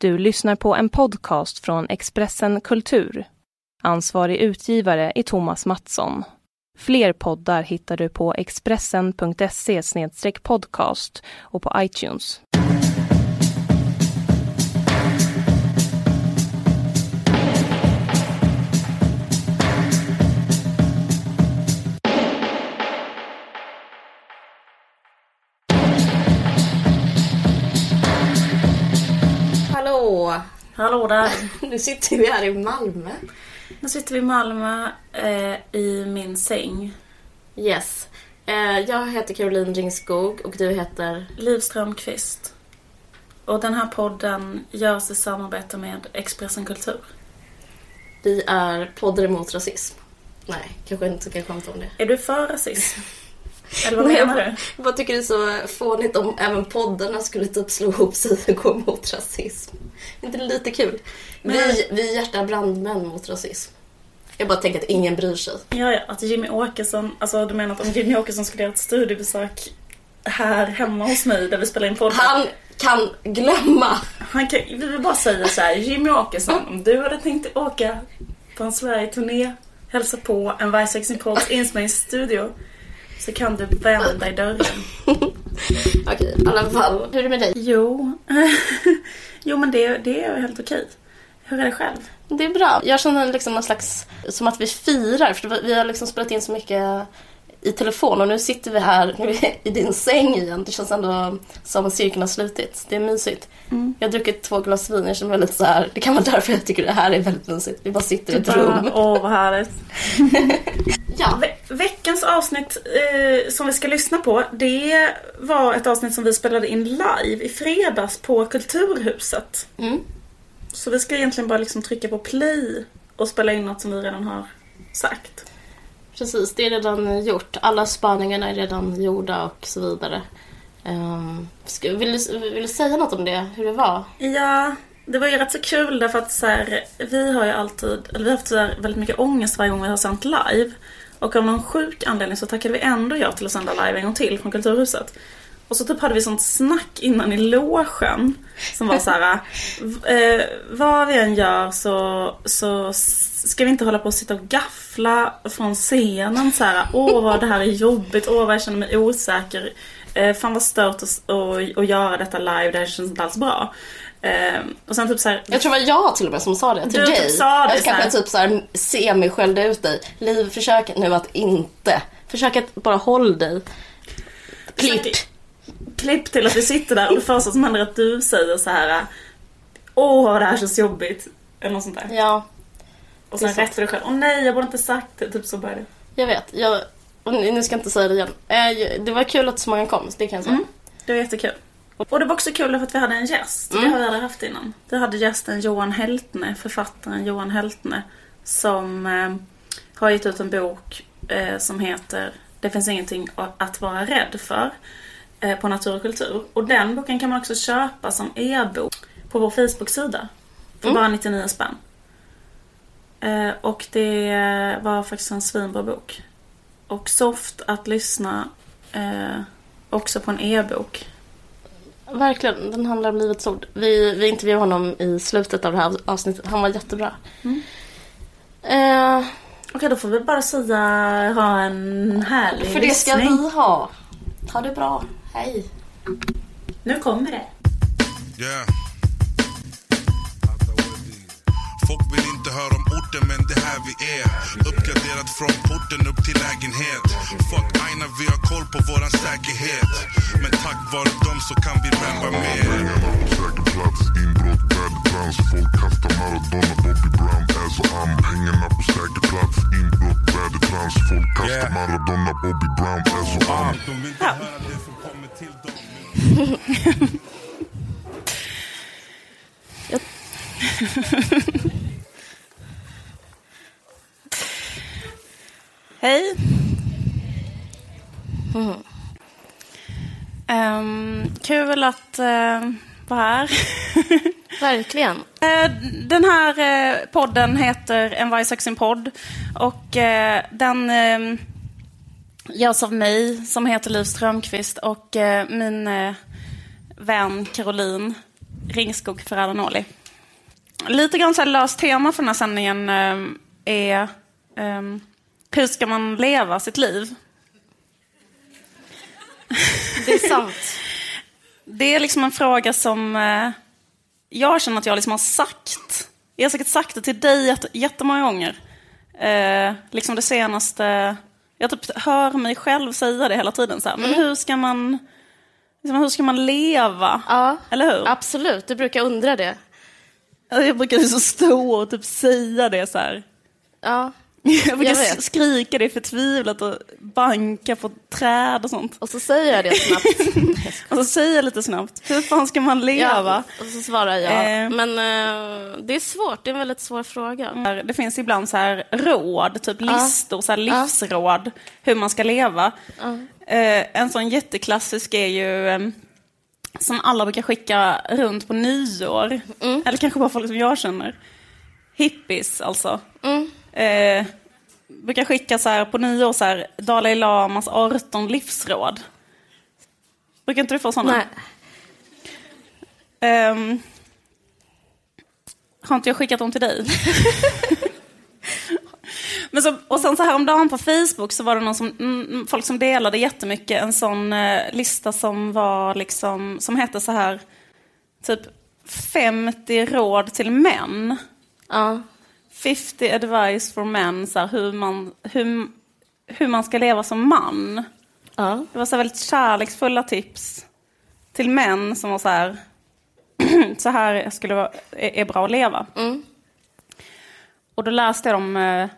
Du lyssnar på en podcast från Expressen Kultur. Ansvarig utgivare är Thomas Mattsson. Fler poddar hittar du på expressen.se podcast och på iTunes. Hallå! Där. Nu sitter vi här i Malmö. Nu sitter vi i Malmö eh, i min säng. Yes. Eh, jag heter Caroline Ringskog och du heter? Liv Strömqvist. Och den här podden görs i samarbete med Expressen Kultur. Vi är poddare mot rasism. Nej, kanske inte ska skämta om det. Är du för rasism? Eller vad menar du? Jag bara tycker det är så fånigt om även poddarna skulle typ slå ihop sig och gå mot rasism. Inte lite kul? Men- Vi, vi är hjärta brandmän mot rasism. Jag bara tänker att ingen bryr sig. Ja, ja, att Jimmy Åkesson, alltså du menar att om Jimmy Åkesson skulle göra ett studiebesök här hemma hos mig där vi spelar in podd. Han kan glömma. Han kan, vi vill bara säga så här, Jimmy Åkesson, om du hade tänkt åka på en Sverige-turné, hälsa på en Vice Pods inspelningsstudio, så kan du vända i dörren. Okej, i alla fall. Hur är det med dig? Jo, jo men det, det är helt okej. Hur är det själv? Det är bra. Jag känner liksom någon slags, som att vi firar. För vi har liksom spelat in så mycket i telefon och nu sitter vi här nu i din säng igen. Det känns ändå som att cirkeln har slutits. Det är mysigt. Jag har druckit två glas vin. Jag känner väldigt så här. Det kan vara därför jag tycker det här är väldigt mysigt. Vi bara sitter i ett rum. Åh, vad härligt. Ja. Ve- veckans avsnitt eh, som vi ska lyssna på, det var ett avsnitt som vi spelade in live i fredags på Kulturhuset. Mm. Så vi ska egentligen bara liksom trycka på play och spela in något som vi redan har sagt. Precis, det är redan gjort. Alla spaningarna är redan gjorda och så vidare. Um, ska, vill, du, vill du säga något om det? Hur det var? Ja, det var ju rätt så kul därför att så här, vi har ju alltid, eller vi har haft så väldigt mycket ångest varje gång vi har sänt live. Och av någon sjuk anledning så tackade vi ändå ja till att sända live en gång till från Kulturhuset. Och så typ hade vi sånt snack innan i logen som var så här, eh, vad vi än gör så, så ska vi inte hålla på och sitta och gaffla från scenen så här, åh vad det här är jobbigt, åh vad jag känner mig osäker. Eh, fan vad stört att, göra detta live, det här känns inte alls bra. Eh, och sen typ så här, Jag tror det var jag till och med som sa det till Du typ dig. sa det jag kanske typ så här semi-skällde ut dig. Liv, försök nu att inte. Försök att bara håll dig. Klipp. Försök- klipp till att vi sitter där och det första som händer är att du säger så här. Åh, det här känns jobbigt. Eller något sånt där. Ja, Och sen det är sant. rätt för dig själv. Åh nej, jag borde inte sagt det. Typ så börjar det. jag vet. Jag, nu ska jag inte säga det igen. Eh, Det var kul att så många kom, det kan jag säga. Mm. Det var jättekul. Och det var också kul för att vi hade en gäst. Mm. Det har vi aldrig haft innan. Vi hade gästen Johan Heltne, författaren Johan Heltne. Som eh, har gett ut en bok eh, som heter Det finns ingenting att vara rädd för. Eh, på Natur och kultur. Och den boken kan man också köpa som e-bok på vår Facebook-sida. För Mm. bara 99 spänn. Eh, och det var faktiskt en svinbra bok. Och soft att lyssna eh, också på en e-bok. Verkligen, den handlar om Livets Ord. Vi, vi intervjuade honom i slutet av det här avsnittet. Han var jättebra. Mm. Eh, Okej, då får vi bara säga ha en härlig för det ska lyssning. vi ha. Ha det bra. Hej. Nu kommer det. Yeah. Inte höra om orten men det här vi är. Uppgraderat från porten upp till lägenhet. Fuck aina, vi har koll på våran säkerhet. Men tack vare dem så kan vi rappa mer. Säker plats, inbrott, Folk kastar Maradona, Bobby Brown, ass och am. Pengarna på säker plats, inbrott, vädertrans Folk kastar Yeah. Maradona, Bobby Brown, ass och am. De vill inte höra det som kommer till dem Hej. Ehm, kul att uh, vara här. Verkligen. Eh, Den här eh, podden heter En varg söker sin podd. Och den eh, görs av mig som heter Liv Strömqvist och min vän Caroline Ringskog Ferrara Noli. Lite grann så här löst tema för den här sändningen är eh, hur ska man leva sitt liv? Det är sant. Det är liksom en fråga som eh, jag känner att jag liksom har sagt. Jag har säkert sagt det till dig jätte, jättemånga gånger. Eh, liksom det senaste... Jag typ hör mig själv säga det hela tiden. Så här, Men hur ska man... Liksom, hur ska man leva? Ja, Eller hur? absolut. Du brukar undra det. Jag brukar så stå och typ säga det så här. Ja. Jag brukar skrika det förtvivlat och banka på träd och sånt. Och så säger jag det snabbt. Och så säger jag lite snabbt, hur fan ska man leva? Ja, och så svarar jag. Eh. Men eh, det är svårt. Det är en väldigt svår fråga. Det finns ibland så här råd, typ listor, så här livsråd, hur man ska leva. Eh, en sån jätteklassisk är ju eh, som alla brukar skicka runt på nyår. Mm. Eller kanske bara folk som jag känner. Hippies alltså. Mm. Eh, brukar skicka så här på nyår så här, Dalai Lamas 18 livsråd. Brukar inte du få sådana? Nej. Ehm, har inte jag skickat dem till dig? Men så, och sen så häromdagen på Facebook så var det någon som, mm, folk som delade jättemycket en sån eh, lista som var liksom, som hette så här, typ 50 råd till män. Ja. 50 advice for men, så här, hur, man, hur, hur man ska leva som man. Ja. Det var så väldigt kärleksfulla tips till män som var så här, så här skulle vara, är, är bra att leva. Mm. Och då läste jag dem eh,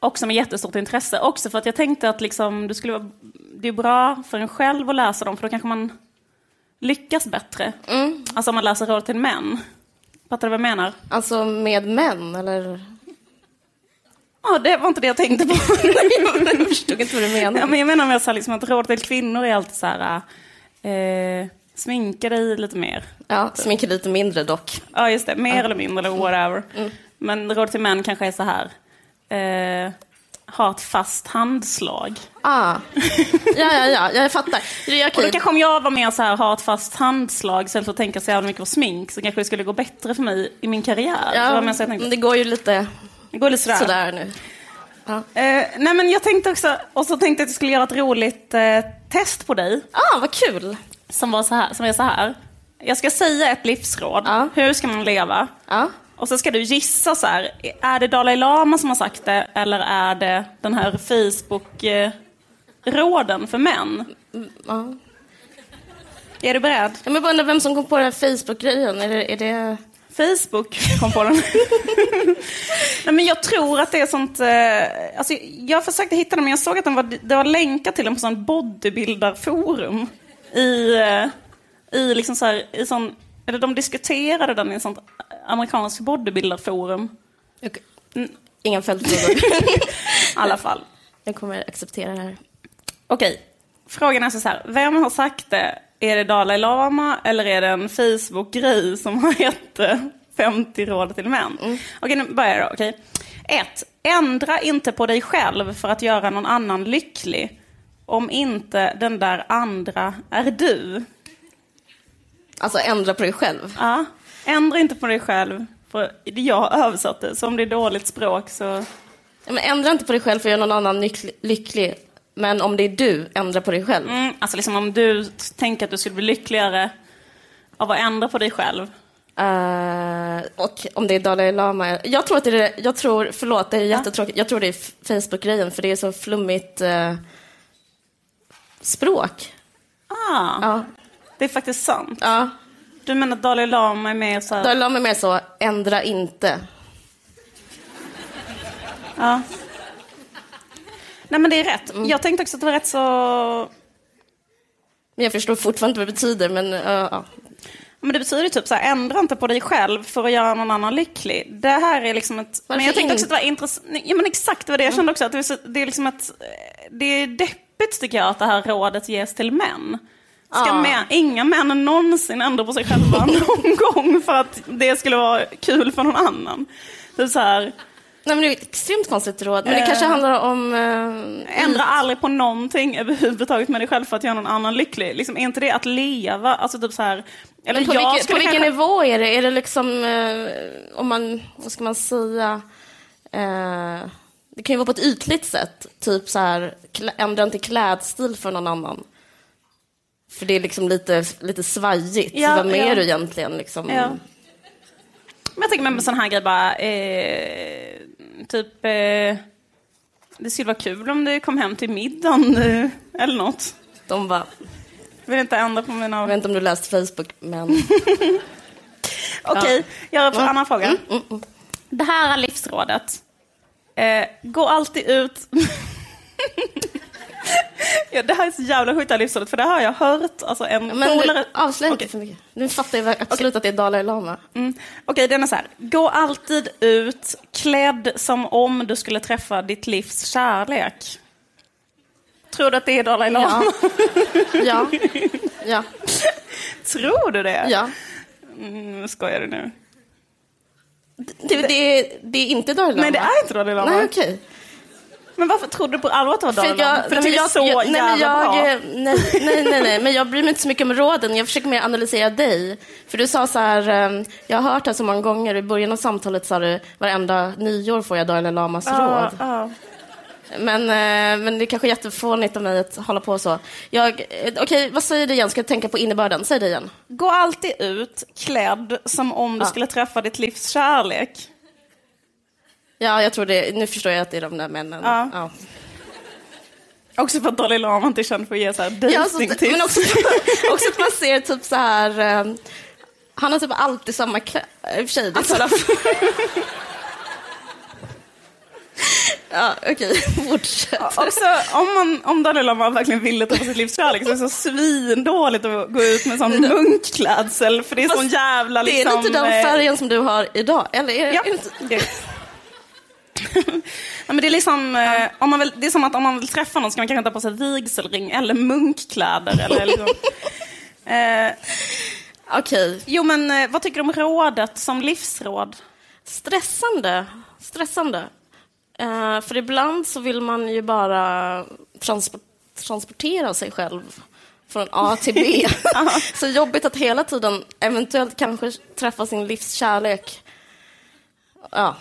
också med jättestort intresse. Också för att jag tänkte att liksom, det, skulle vara, det är bra för en själv att läsa dem, för då kanske man lyckas bättre. Mm. Alltså om man läser råd till män. Fattar du vad jag menar? Alltså med män, eller? Ja, det var inte det jag tänkte på. jag förstod inte vad du menar. Ja, men jag menar med så här, liksom, att råd till kvinnor är alltid så här, eh, sminka dig lite mer. Ja, sminka lite mindre dock. Ja, just det. Mer eller mindre eller whatever. Men råd till män kanske är så här. Eh, ha ett fast handslag. Ah. Ja, ja, ja, jag fattar. Det är Och då kanske om jag var mer så här, ha ett fast handslag istället för att tänka så jävla mycket på smink så kanske det skulle gå bättre för mig i min karriär. det, Ja, jag tänkte. det går ju lite det går lite sådär. sådär nu. Eh, nej men jag tänkte också, och så tänkte jag att jag skulle göra ett roligt eh, test på dig. Ah, vad kul! Som, var så här, som är så här. Jag ska säga ett livsråd. Ja. Hur ska man leva? Och så ska du gissa så här. Är det Dalai Lama som har sagt det eller är det den här Facebook-råden för män? ja. Är du beredd? Ja, men jag bara undrar vem som kom på den här Facebook-grejen. Är det, är det... Facebook kom på den. Nej, men jag tror att det är sånt... Eh, alltså, jag försökte hitta den men jag såg att den var, det var länkat till den på sån bodybuildarforum. I, eh, i liksom så här, i sån, eller de diskuterade den i ett sånt amerikanskt bodybuildarforum. Okej. Inga följdfrågor. I alla fall. jag kommer acceptera det här. Okej, frågan är så här. Vem har sagt det? Är det Dalai Lama eller är det en Facebook-grej som har gett eh, 50 råd till män? Okej, nu börjar jag då. Okej. Ett, ändra inte på dig själv för att göra någon annan lycklig. Om inte den där andra är du. Alltså ändra på dig själv. Ja, ändra inte på dig själv. För jag har översatt det, så om det är dåligt språk så... Ja, men ändra inte på dig själv för att göra någon annan lycklig, lycklig. Men om det är du, ändra på dig själv. Mm, alltså liksom om du tänker att du skulle bli lyckligare av att ändra på dig själv. Eh, och om det är Dalai Lama. Jag tror att det är, jag tror, förlåt det är jättetråkigt, jag tror det är Facebook-grejen för det är så flummigt eh, språk. Ah, Ja. Det är faktiskt sant. ja. Du menar att Dalai Lama är med så här... Dalai Lama är mer så, ändra inte. Ja. Nej men det är rätt. Jag tänkte också att det var rätt så... Men jag förstår fortfarande inte vad det betyder, men ja. Men det betyder ju typ så här, ändra inte på dig själv för att göra någon annan lycklig. Det här är liksom ett... Varför men jag tänkte in- också att det var intressant. Ja men exakt, var det jag kände också. Att det är, så, det är liksom ett... Det är deppigt tycker jag att det här rådet ges till män. Ska Ja. män, inga män någonsin ändra på sig själva någon gång för att det skulle vara kul för någon annan. Det är så här, Nej, men det är ett extremt konstigt råd. Men det Eh. kanske handlar om... Eh, Ändra aldrig på någonting överhuvudtaget med dig själv för att göra någon annan lycklig. Liksom, är inte det att leva? Alltså typ så här... Eller men på, jag vilken, på vilken kanske- nivå är det? Är det liksom, eh, om man, vad ska man säga? Eh, det kan ju vara på ett ytligt sätt. Typ så här, ändra inte klädstil för någon annan. För det är liksom lite, lite svajigt. Ja, Vem är ja. du egentligen? Liksom? Ja. Men jag tänker med en sån här grej bara, eh, typ, eh, det skulle vara kul om du kom hem till middagen eh, eller något. De bara, Jag vill inte ändra på jag mina... vet inte om du läst Facebook, men... Okej, jag har en annan fråga. Mm, Det här är livsrådet. Eh, gå alltid ut... ja, det här är så jävla sjukt det här livsrådet, för det har jag hört. Alltså en Men polare... avslöja inte för mycket. Nu fattar jag absolut att det är Dalai Lama. Mm. Okej, den är så här. Gå alltid ut klädd som om du skulle träffa ditt livs kärlek. Tror du att det är Dalai Lama? Ja. Ja. Ja. Tror du det? ja. Mm, skojar du nu? Det, det, är, det är inte Dalai Lama. Nej, det är inte Dalai Lama. Nej, okej. Men varför trodde du på allvar att det var Dalai För Lama? För men är jag, så jag, nej, jävla bra. jag, nej, nej, nej, nej, men jag bryr mig inte så mycket om råden. Jag försöker mer analysera dig. För du sa så här, eh, jag har hört det så många gånger, i början av samtalet sa du, varenda nyår får jag Dalai Lamas Ja, råd. ja. Men, eh, men det är kanske jättefånigt av mig att hålla på så. Eh, Okej, vad säger du igen? Ska jag tänka på innebörden? Säg det igen. Gå alltid ut klädd som om du Ja. skulle träffa ditt livs kärlek. Ja, jag tror det. Nu förstår jag att det är de där männen. Ja. Ja. Också för att Dalai Lama inte är känd för att ge så här Ja, så, dejtingtips. men också, också att man ser typ så här... eh, han har typ alltid samma kläder. I och för sig, det Alltså- talar Ja, okej. Fortsätt. Också, om, man, om Dalai Lama verkligen ville träffa sitt livs kärlek så är det så svindåligt att gå ut med sån munkklädsel för det är sån jävla Det liksom... är lite den eh, färgen som du har idag, eller? Är, Ja. är det inte? Det. Men det, är liksom, eh, om man vill, det är som att om man vill träffa någon ska man kanske ta på sig vigselring eller munkkläder. Eller liksom. eh, Okej. jo, men eh, vad tycker du om rådet som livsråd? Stressande. Stressande. Eh, för ibland så vill man ju bara transport, transportera sig själv från A till B. så jobbigt att hela tiden eventuellt kanske träffa sin livs kärlek. Ja.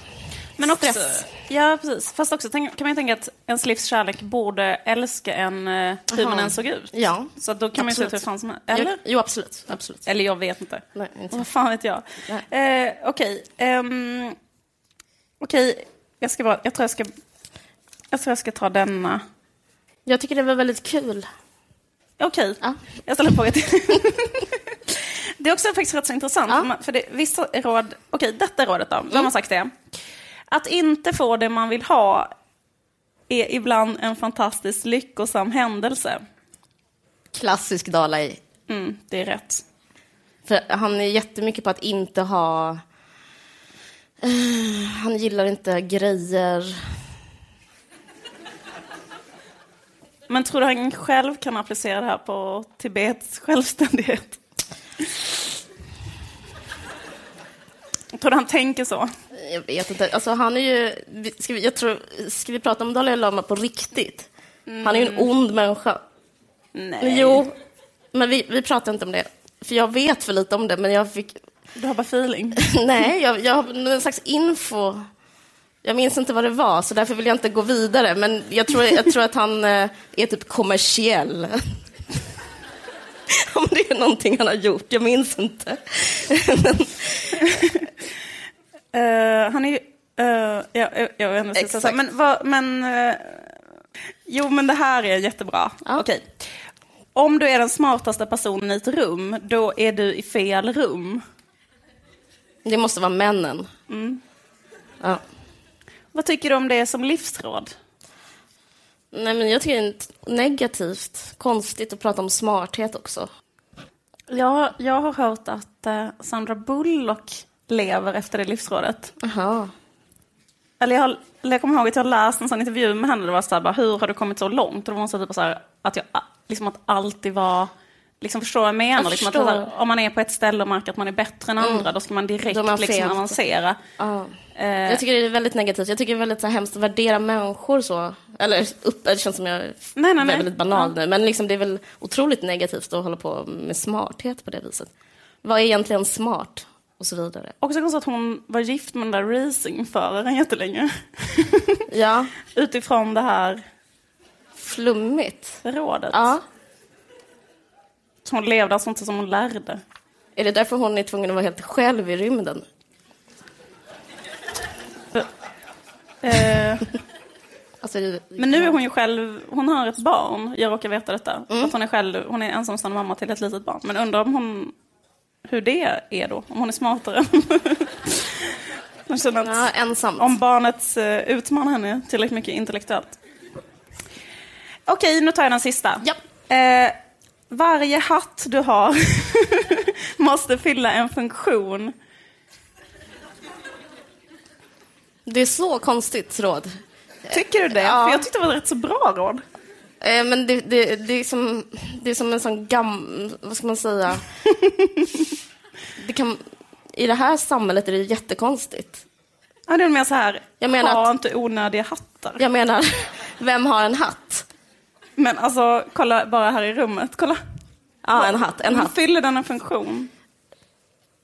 Men också, Stress. ja, precis. Fast också kan man ju tänka att ens livs kärlek borde älska en eh, hur man än såg ut. Ja. Så då kan man ju se ut hur Absolut. fan som helst. Eller? Jo, jo, absolut. absolut. Eller jag vet inte. Nej, inte. Vad fan vet jag? Eh, Okej. ehm, Okej, jag ska bara... Jag tror jag ska... Jag tror jag ska ta denna. Jag tycker det var väldigt kul. Okej, Ja. jag ställer en fråga till. det är också faktiskt rätt så intressant. Ja. För, det, vissa råd... Okej, detta rådet då. Vem har sagt det? Att inte få det man vill ha är ibland en fantastiskt lyckosam händelse. Klassisk Dalai. Mm, det är rätt. För han är jättemycket på att inte ha... Eh, han gillar inte grejer. Men tror du han själv kan applicera det här på Tibets självständighet? Tror du han tänker så? Jag vet inte. Alltså, han är ju... Ska vi, jag tror, ska vi prata om Dalai Lama på riktigt? Han är ju en ond människa. Nej. Jo, men vi, vi pratar inte om det. För jag vet för lite om det, men jag fick... Du har bara feeling. Nej, jag, jag har någon slags info. Jag minns inte vad det var, så därför vill jag inte gå vidare. Men jag tror, jag tror att han eh, är typ kommersiell. Om det är någonting han har gjort, jag minns inte. Eh, han är ju... Uh, ja, jag, jag vet inte. Exakt. Så, men vad, men... eh, jo, men det här är jättebra. Ja. Okej. Om du är den smartaste personen i ett rum, då är du i fel rum. det måste vara männen. Ja. Vad tycker du om det som livsråd? Nej, men jag tycker det är negativt, konstigt att prata om smarthet också. Ja, jag har hört att Sandra Bullock lever efter det livsrådet. Jaha. Eller jag, har, eller jag kommer ihåg att jag läst en sån intervju med henne. Det var så här, bara, hur har du kommit så långt? Och då var hon så typ så här, att jag liksom att alltid var Liksom förstår vad jag menar? Jag liksom att, här, om man är på ett ställe och märker att man är bättre än andra, då ska man direkt är man liksom avancera. Ja. Eh, Jag tycker det är väldigt negativt. Jag tycker det är väldigt så här, hemskt att värdera människor så. Eller upp, det känns som jag är Nej, nej, nej. väldigt banal nu. Men liksom, det är väl otroligt negativt att hålla på med smarthet på det viset. Vad är egentligen smart? Och så vidare. Också konstigt att hon var gift med den där racingföraren jättelänge. Ja, Utifrån det här flummigt. rådet. Ja. Så hon levde alltså inte som hon lärde. Är det därför hon är tvungen att vara helt själv i rymden? Eh, Alltså, men nu är hon ju själv, hon har ett barn, jag råkar veta detta. Mm. Att hon är själv, hon är ensamstående mamma till ett litet barn. Men undrar om hon, hur det är då, om hon är smartare. Hon känner att Ja, ensamt. om barnet eh, utmanar henne tillräckligt mycket intellektuellt. Okej, nu tar jag den sista. Ja. Eh, varje hatt du har måste fylla en funktion. Det är så konstigt råd. Tycker du det? Ja. För jag tyckte det var ett rätt så bra råd. Eh, men det, det, det, är som, det är som en sån gam... Vad ska man säga? det kan, I det här samhället är det jättekonstigt. Ja, det är mer så här, Jag menar ha att- inte onödiga hattar. Jag menar, vem har en hatt? Men alltså, kolla bara här i rummet. Kolla. Ja, en hatt. En hatt. fyller den en funktion?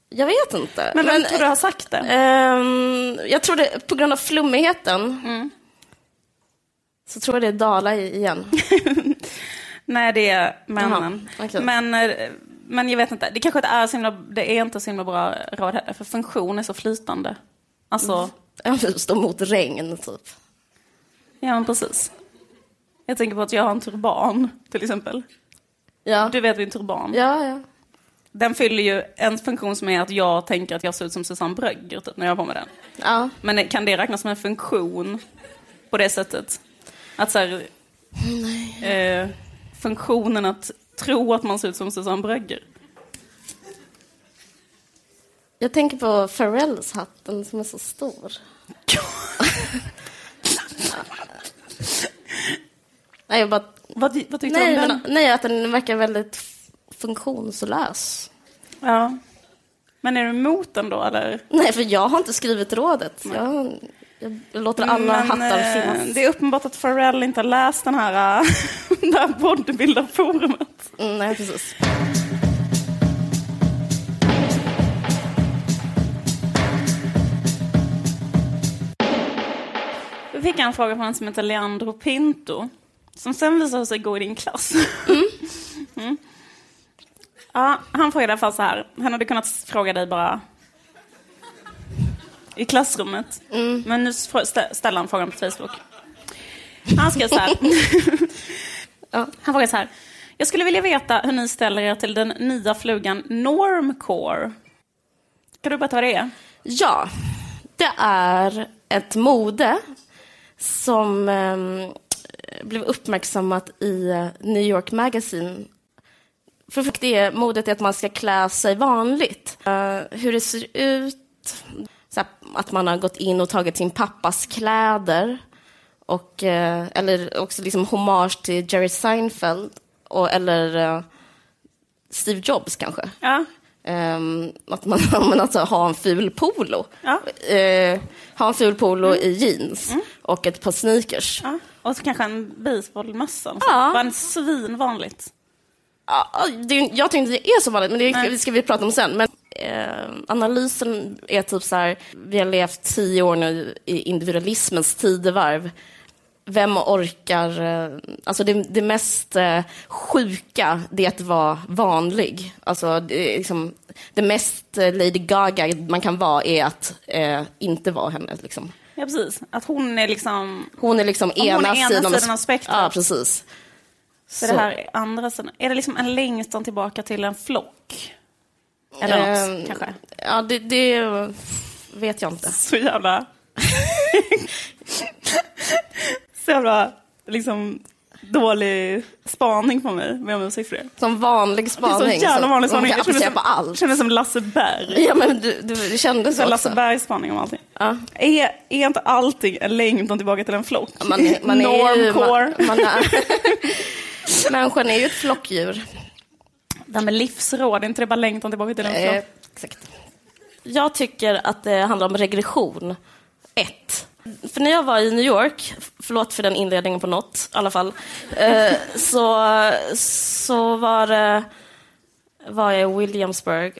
Jag vet inte. Men vem tror du har sagt det? ehm, jag tror det, på grund av flummigheten, Mm. Så tror jag det är Dala igen. Nej, det är männen. Jaha, okej. men, eh, men jag vet inte. Det kanske inte är så himla, det är inte så himla bra råd heller, för funktion är så flytande. Alltså, Ja, Stå mot regn, typ. ja men precis. Jag tänker på att jag har en turban, till exempel. Ja, Du vet min turban. ja, ja. Den fyller ju en funktion som är att jag tänker att jag ser ut som Susanne Brögger typ, när jag har på mig den. ja. Men kan det räknas som en funktion på det sättet? Att så här, eh, funktionen att tro att man ser ut som Susanne Brögger. Jag tänker på Pharrells hatten som är så stor. Nej, jag bara... Vad, vad tyckte Nej, du om men, den? nej, att den verkar väldigt funktionslös. Ja. Men är du emot den då eller? Nej, för jag har inte skrivit rådet. Jag, jag låter alla Men, hattar eh, finnas. Det är uppenbart att Pharrell inte har läst den här, äh, det här bodybuilder-forumet. Mm, nej, precis. Vi fick en fråga från en som heter Leandro Pinto. Som sen visade sig gå i din klass. Mm. Ja, han frågade i alla fall så här. Han hade kunnat fråga dig bara i klassrummet. Men nu ställer han frågan på Facebook. Han skrev så här. Han frågade så här. Jag skulle vilja veta hur ni ställer er till den nya flugan Normcore. Kan du berätta vad det är? Ja, det är ett mode som ehm, blev uppmärksammat i eh, New York Magazine. För det modet är att man ska klä sig vanligt. Eh, hur det ser ut, här, att man har gått in och tagit sin pappas kläder. Och, eh, eller också liksom hommage till Jerry Seinfeld. Och, eller eh, Steve Jobs kanske. Ja. Ehm, att man men alltså, ha en ful polo. Ja. Eh, ha en ful polo i jeans och ett par sneakers. Ja, och så kanske en baseballmössa. Ja. Bara en svinvanligt. Ja, det, jag inte det är så vanligt, men det ska vi prata om sen. Men, eh, analysen är typ så här, vi har levt tio år nu i individualismens tidevarv. Vem orkar... Eh, alltså det, det mest eh, sjuka, det är att vara vanlig. Alltså det, liksom, det mest eh, Lady Gaga man kan vara är att eh, inte vara henne. Liksom. Ja, precis. Att hon är liksom... Hon är liksom hon är ena, ena sidan, sidan av spektrat. Ja, precis. Så det här är andra sidan. Är det liksom en längtan tillbaka till en flock? Eller något, Ehm, kanske? Ja, det, det vet jag inte. Så jävla... så jävla liksom dålig spaning på mig med om siffror. Som vanlig Det är spaning. så jävla vanlig spaning. Jag känner på allt. känner som Lasse Berg. Ja, men du, du, det kändes Så så Lasse. Bergs spaning om allting. Ja. Är, är inte allting en längtan tillbaka till en flock? Man, är- man. Normcore. Man, man är, människan är ju ett flockdjur. Det här med livsråd, är inte det bara längtan tillbaka till den? Eh, exakt. Jag tycker att det handlar om regression. Ett. För när jag var i New York, förlåt för den inledningen på något i alla fall, eh, så, så var, det, var jag i Williamsburg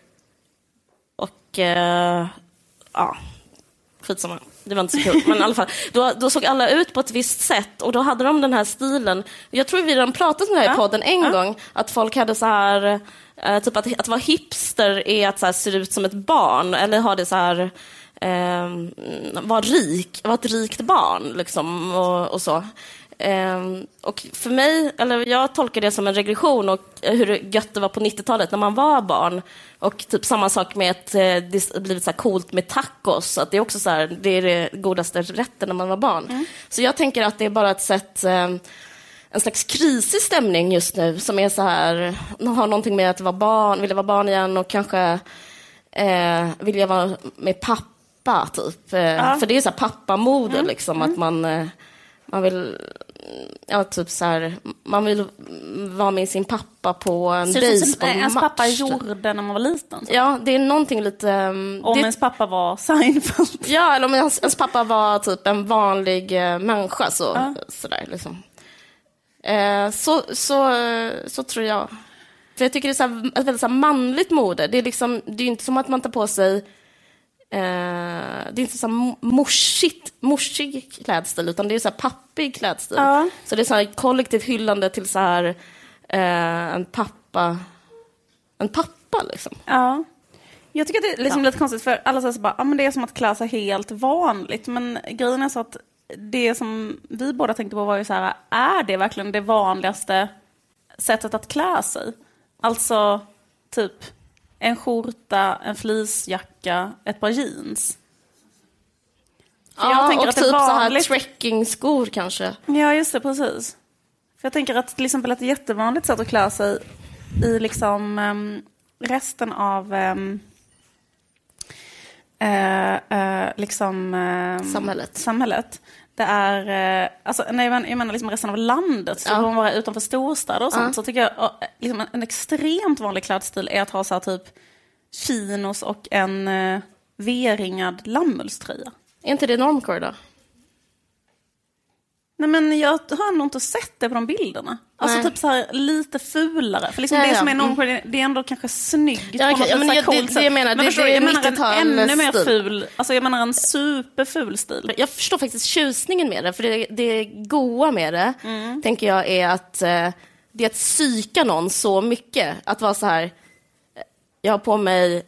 och eh, ja, skitsamma. Det var inte så kul, men i alla fall. Då, då såg alla ut på ett visst sätt och då hade de den här stilen. Jag tror vi redan pratat om det här i podden en gång, att folk hade så här, eh, typ att, att vara hipster är att så här, se ut som ett barn, eller ha det så här, eh, vara rik, vara ett rikt barn liksom och, och så. Ehm, och för mig, eller jag tolkar det som en regression och hur gött det var på 90-talet när man var barn. Och typ samma sak med att eh, det blivit så här coolt med tacos. Att det är också så här, det är det godaste rätten när man var barn. Så jag tänker att det är bara ett sätt eh, en slags krisig stämning just nu som är så här, har någonting med att vara barn, vilja vara barn igen och kanske eh, vilja vara med pappa, typ. Eh, För det är så här pappamode, liksom, att man, eh, man vill Ja, typ så här, man vill vara med sin pappa på en Ser det ut som baseballmatch. ens pappa gjorde när man var liten? Ja, det är någonting lite... um, Om det, ens pappa var Seinfeld? Ja, eller om ens, ens pappa var typ en vanlig eh, människa, så, sådär liksom. Eh, så, så, eh, så tror jag. För jag tycker det är så här, ett väldigt så manligt mode. Det är, liksom, det är inte som att man tar på sig eh, det är inte så här morsigt, morsig klädstil, utan det är så här pappig klädstil. Ja. Så det är så här kollektivt hyllande till så här, eh, en pappa, en pappa liksom. Ja. Jag tycker att det är liksom lite konstigt för alla säger så bara, ja men det är som att klä sig helt vanligt. Men grejen är så att det som vi båda tänkte på var ju så här, är det verkligen det vanligaste sättet att klä sig? Alltså, typ en skjorta, en fleecejacka, ett par jeans. För Ja, och det är typ så här vanligt- trekkingskor kanske. Ja, just det, precis. För jag tänker att till exempel ett jättevanligt sätt att klä sig i liksom ehm, resten av ehm, eh, eh, liksom, ehm, Samhället. samhället. Det är, eh, alltså, nej, jag menar, jag menar liksom resten av landet, så Ja. ja. man vara utanför storstäder och sånt, så tycker jag eh, liksom en, en extremt vanlig klädstil är att ha så här typ chinos och en eh, V-ringad lammullströja. Är inte det normcore då? Nej men jag har nog inte sett det på de bilderna. Alltså Nej. typ så här lite fulare. För liksom Ja, det som är Mm. normcore, det är ändå kanske snyggt Ja, något Ja, men jag- det- coolt det sätt. jag menar, Men det- förstår det är jag menar en 90-tal ännu mer ful, alltså jag menar en superful stil. Jag förstår faktiskt tjusningen med det, för det, det goa med det, tänker jag, är att eh, det är att psyka någon så mycket. Att vara så här, eh, jag har på mig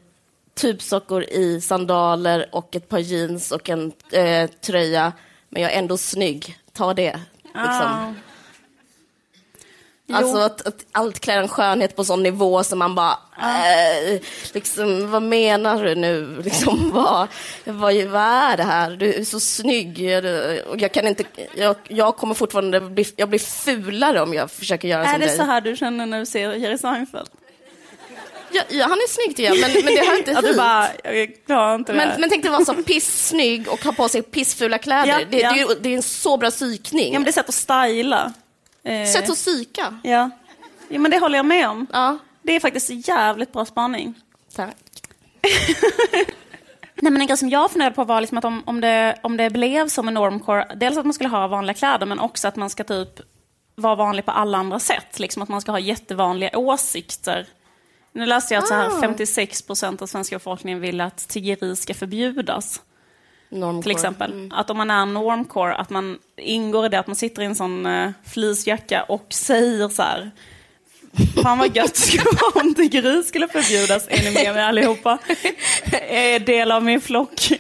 tubsockor i sandaler och ett par jeans och en eh, tröja, men jag är ändå snygg. Ta det. Liksom. Alltså att, att allt klär en skönhet på sån nivå som man bara, eh, liksom, vad menar du nu? Liksom, vad, vad, vad är det här? Du är så snygg. Jag, kan inte, jag, jag kommer fortfarande bli, jag blir fulare om jag försöker göra Är som det dig. så här du känner när du ser Jerry Seinfeld? Ja, ja, han är snygg tycker jag, men, men det hör inte Att du hit. bara, jag klarar inte det här. Men, men tänk dig vara så pissnygg och ha på sig pissfula kläder. Ja, det, ja. Det, är, ju- det är en så bra psykning. Ja men det är sätt att styla. Eh, Sätt att psyka. ja. ja men det håller jag med om. Ja, Det är faktiskt jävligt bra spaning. tack. Nej, men en grej som jag funderade på var liksom att om, om, det, om det blev som en normcore, dels att man skulle ha vanliga kläder, men också att man ska typ vara vanlig på alla andra sätt. Liksom att man ska ha jättevanliga åsikter. Nu läste jag att så här 56 procent av svenska befolkningen vill att tiggeri ska förbjudas. Normcore. Till exempel. Att om man är normcore, att man ingår i det att man sitter i en sån uh, fleecejacka och säger så här. Fan vad gött skulle vara om tiggeri skulle förbjudas. Är ni med mig allihopa? Är del av min flock.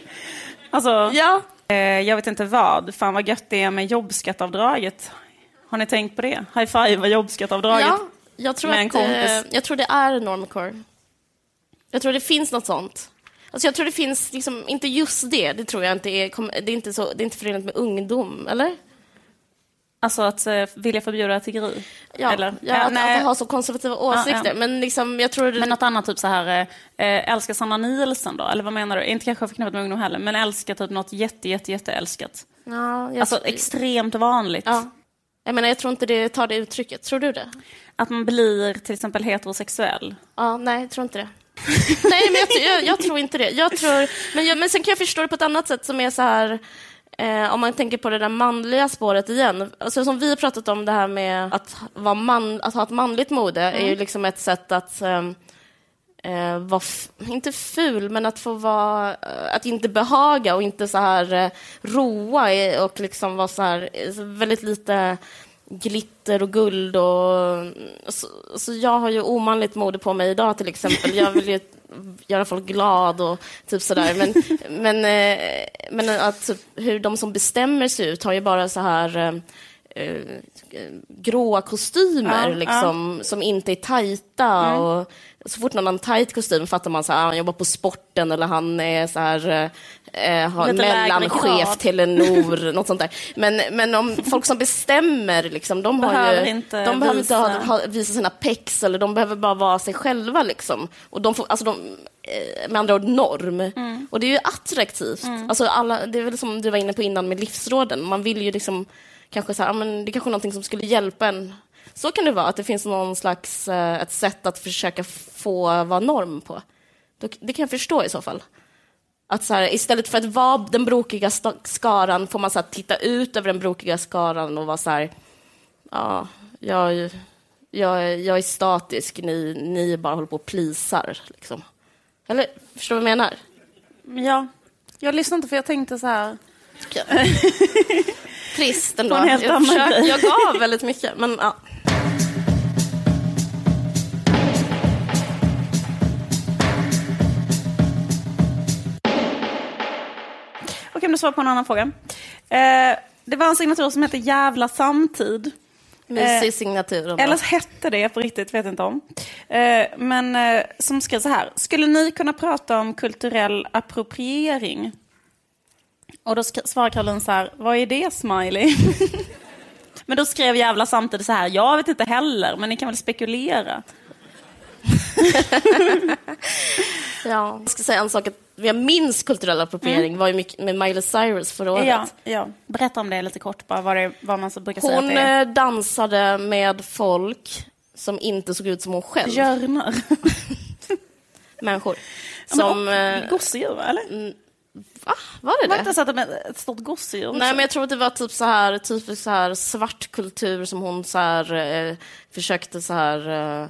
Alltså, Ja, eh, jag vet inte vad. Fan vad gött det är med jobbskattavdraget. Har ni tänkt på det? High five jobbskattavdraget. Ja, jag tror, att, eh, jag tror det är normcore. Jag tror det finns något sånt. Alltså jag tror det finns, liksom, inte just det, det tror jag inte är, det är inte, så, det är inte förenat med ungdom, eller? Alltså att eh, vilja förbjuda tiggeri. Ja, Eller? ja, att, nej. att ha så konservativa åsikter. ja. Men liksom, jag tror... Men något annat, typ så här, eh, eh, älskar Sanna Nielsen då? Eller vad menar du? Inte kanske förknippat med ungdom heller, men älskar typ något jätte, jätte, jätte älskat. ja, jag, Alltså extremt vanligt. ja. Jag menar, jag tror inte det tar det uttrycket. Tror du det? Att man blir till exempel heterosexuell. Ja, nej, jag tror inte det. nej, men jag, jag, jag, tror inte det. Jag tror, men, jag, men sen kan jag förstå det på ett annat sätt som är så här... Eh, om man tänker på det där manliga spåret igen. Alltså, som vi har pratat om det här med att, vara man, att ha ett manligt mode är ju liksom ett sätt att ehm, eh, vara, inte ful, men att få vara, eh, att inte behaga och inte så här eh, roa och liksom vara så här, eh, väldigt lite glitter och guld och så, så jag har ju omanligt mode på mig idag till exempel. Jag vill ju göra folk glad och typ sådär. Men, men, eh, men att typ, hur de som bestämmer sig ut har ju bara så här eh, eh, gråa kostymer Ja, liksom, som inte är tajta. Och så fort någon har en tajt kostym fattar man att han jobbar på sporten eller han är så här, eh, har Lite lägre mellanchef grad. till en nor, något sånt där. Men, men om folk som bestämmer, liksom, de, har Behöver ju, inte de behöver inte ha, visa- ha, visa sina pex, eller de behöver bara vara sig själva. Liksom. Och de får, alltså de, eh, med andra ord norm. Mm. Och det är ju attraktivt. Alltså alla, det är väl som du var inne på innan med livsråden. Man vill ju liksom kanske så här, ja, men det är kanske är någonting som skulle hjälpa en. Så kan det vara, att det finns någon slags eh, ett sätt att försöka få vara norm på. Det kan jag förstå i så fall. Att så här, istället för att vara den brokiga skaran får man så här, titta ut över den brokiga skaran och vara så här, ja, jag, jag, jag är statisk, ni, ni bara håller på och plisar. Liksom. Eller, förstår du vad jag menar? Ja, jag lyssnade inte för jag tänkte så här. Trist ändå. Jag, försökte- jag gav väldigt mycket, men ja. Okej, men du svarar på en annan fråga. Eh, det var en signatur som hette Jävla samtid. Mysig signatur. ändå. Eller så hette det på riktigt, vet inte om. Eh, men eh, som skrev så här. Skulle ni kunna prata om kulturell appropriering? Och då svarar Caroline så här. Vad är det, smiley? men då skrev jävla samtidigt så här. Jag vet inte heller, men ni kan väl spekulera. Ja. Jag ska säga en sak, jag minns kulturell appropriering var ju mycket med Miley Cyrus förra året. Mm. Ja, ja. Berätta om det lite kort, bara vad, det, vad man så brukar säga Hon det är. eh, dansade med folk som inte såg ut som hon själv. Björnar. Människor. Som... eh, Gosedjur, eller? Va? Var det Var det det? inte så att de är ett stort gosedjur? också? Nej, men jag tror att det var typ så här, typisk så här svart kultur som hon så här, eh, försökte så här, eh,